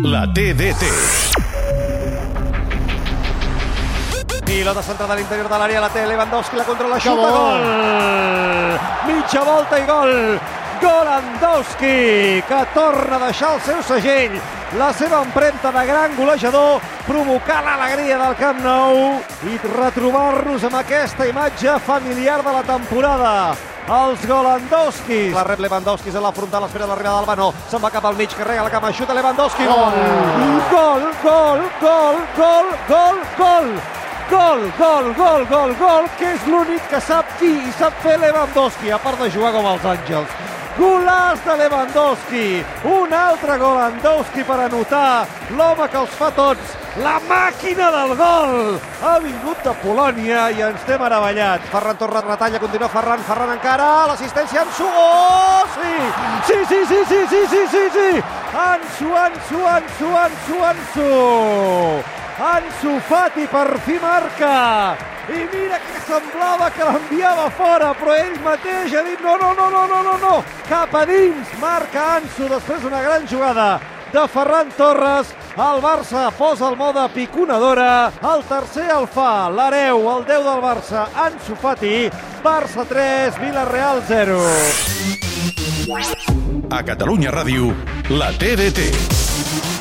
La TDT. Pilota centrada a l'interior de l'àrea, la té Lewandowski, la controla, xuta, gol! Mitja volta i gol! Golandowski, que torna a deixar el seu segell, la seva empremta de gran golejador, provocar l'alegria del Camp Nou i retrobar-nos amb aquesta imatge familiar de la temporada. Els Golandowskis. La rep Lewandowski a la frontal, espera l'arribada del Banó. Se'n va cap al mig, carrega la cama, xuta Lewandowski. Gol! Gol, gol, gol, gol, gol, gol! Gol, gol, gol, gol, gol, que és l'únic que sap dir i sap fer Lewandowski, a part de jugar com els àngels. Golàs de Lewandowski, un altre Golandowski per anotar, l'home que els fa tots, la màquina del gol! Ha vingut de Polònia i ens té meravellats. Ferran Torres retalla, continua Ferran, Ferran encara, l'assistència Ansu, oh, sí! Sí, sí, sí, sí, sí, sí, sí, sí! Ansu, Ansu, Ansu, Ansu, Ansu! Ansu Fati per fi marca. I mira que semblava que l'enviava fora però ell mateix ha dit no, no, no, no, no, no, no. Cap a dins marca Ansu després d'una gran jugada de Ferran Torres. El Barça posa el mode piconadora. El tercer el fa l'hereu, el 10 del Barça Ansu Fati, Barça 3 Villarreal 0 A Catalunya Ràdio, la TDT.